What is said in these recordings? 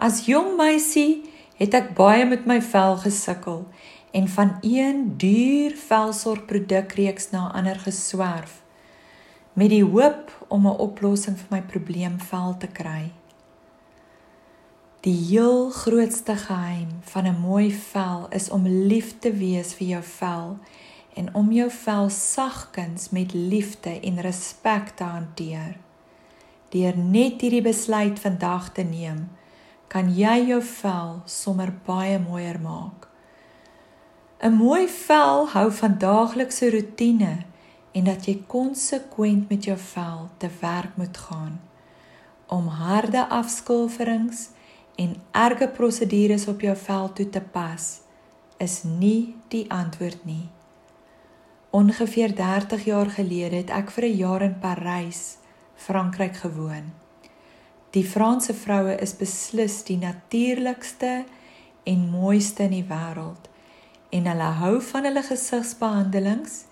As jong meisie het ek baie met my vel gesukkel en van een duur velsorgprodukreeks na ander geswerf met die hoop om 'n oplossing vir my probleem vel te kry. Die heel grootste geheim van 'n mooi vel is om lief te wees vir jou vel en om jou vel sagkens met liefde en respek te hanteer. Deur net hierdie besluit vandag te neem, kan jy jou vel sommer baie mooier maak. 'n Mooi vel hou van daaglikse rotine en dat jy konsekwent met jou vel te werk moet gaan om harde afskulferings en erge prosedures op jou vel toe te pas is nie die antwoord nie. Ongeveer 30 jaar gelede het ek vir 'n jaar in Parys, Frankryk gewoon. Die Franse vroue is beslis die natuurlikste en mooiste in die wêreld en hulle hou van hulle gesigsbehandelings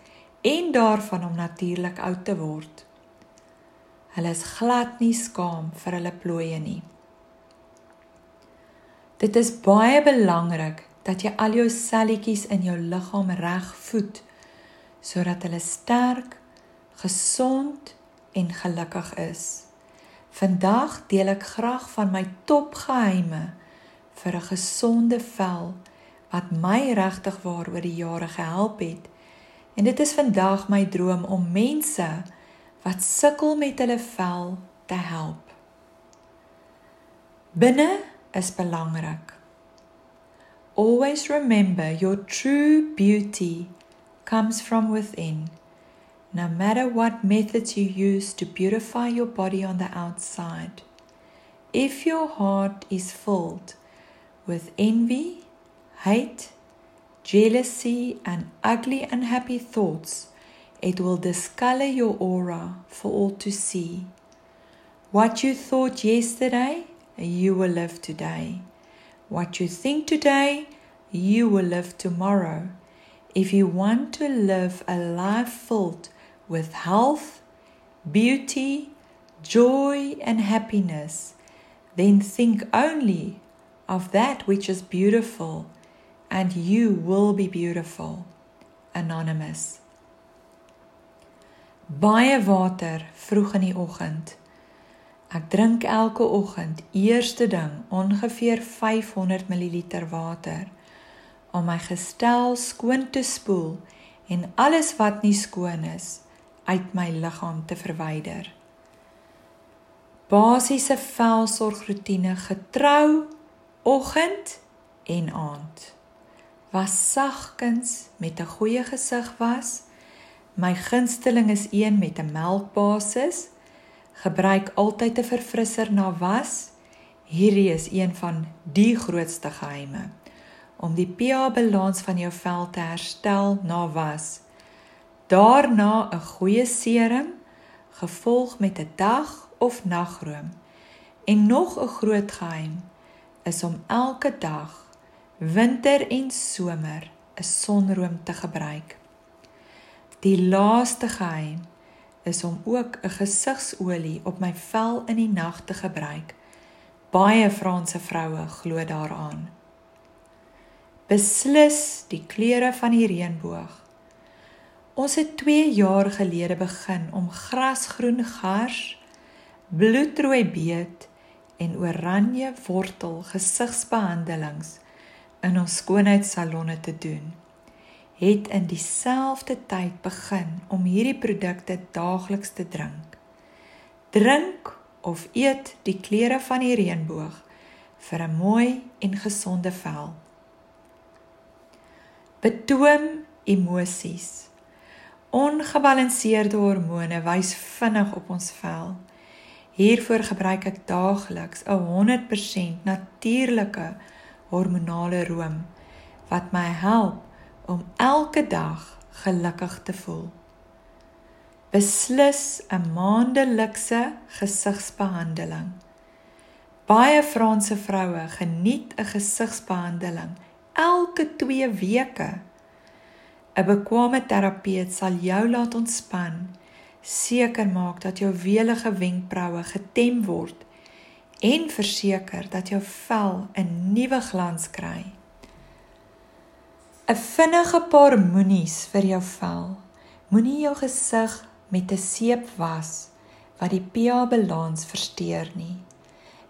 en daarvan om natuurlik oud te word. Hulle is glad nie skaam vir hulle plooie nie. Dit is baie belangrik dat jy al jou selletjies in jou liggaam reg voed sodat hulle sterk, gesond en gelukkig is. Vandag deel ek graag van my topgeheime vir 'n gesonde vel wat my regtig waar oor die jare gehelp het. En dit is vandag my droom om mense wat sukkel met hulle vel te help. Binne is belangrik. Always remember your true beauty comes from within. No matter what methods you use to beautify your body on the outside, if your heart is filled with envy, hate, jealousy, and ugly, unhappy thoughts, it will discolor your aura for all to see. What you thought yesterday you will live today. What you think today, you will live tomorrow. If you want to live a life filled with health, beauty, joy, and happiness, then think only of that which is beautiful, and you will be beautiful. Anonymous. Baie water vroeg in die oggend. Ek drink elke oggend eerste ding ongeveer 500 ml water om my gestel skoon te spoel en alles wat nie skoon is uit my liggaam te verwyder. Basiese velsorgroetine getrou oggend en aand. Was sagkens met 'n goeie gesig was. My gunsteling is een met 'n melkbasis gebruik altyd 'n verfrisser na was. Hierdie is een van die grootste geheime om die pH-balans van jou vel te herstel na was. Daarna 'n goeie serum gevolg met 'n dag of nagroom. En nog 'n groot geheim is om elke dag winter en somer 'n sonroom te gebruik. Die laaste geheim is om ook 'n gesigsolie op my vel in die nag te gebruik. Baie Franse vroue glo daaraan. Beslis die kleure van die reënboog. Ons het 2 jaar gelede begin om grasgroen gars, bloedrooi beet en oranje wortel gesigsbehandelings in ons skoonheidssalonne te doen het in dieselfde tyd begin om hierdie produkte daagliks te drink. Drink of eet die kleure van die reënboog vir 'n mooi en gesonde vel. Betoon emosies. Ongebalanseerde hormone wys vinnig op ons vel. Hiervoor gebruik ek daagliks 'n 100% natuurlike hormonale room wat my help om elke dag gelukkig te voel. Beslis 'n maandelikse gesigsbehandeling. Baie Franse vroue geniet 'n gesigsbehandeling elke 2 weke. 'n Bekwame terapeut sal jou laat ontspan, seker maak dat jou welige wenkbroue getem word en verseker dat jou vel 'n nuwe glans kry. 'n Vinnige paar moenies vir jou vel. Moenie jou gesig met 'n seep was wat die pH-balans versteur nie.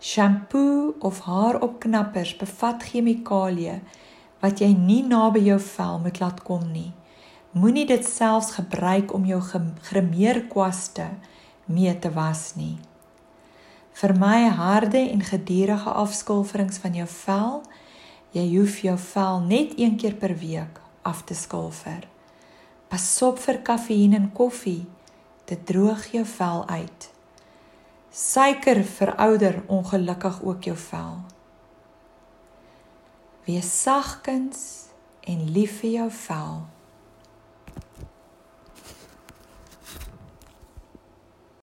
Shampoo of haaropknappers bevat chemikalieë wat jy nie naby jou vel moet laat kom nie. Moenie dit selfs gebruik om jou grimeerkwaste mee te was nie. Vermy harde en gedurende afskulferings van jou vel. Jy hoef jou vel net een keer per week af te skulfer. Pas op vir kafeïen in koffie. Dit droog jou vel uit. Suiker verouder ongelukkig ook jou vel. Wees sagkens en lief vir jou vel.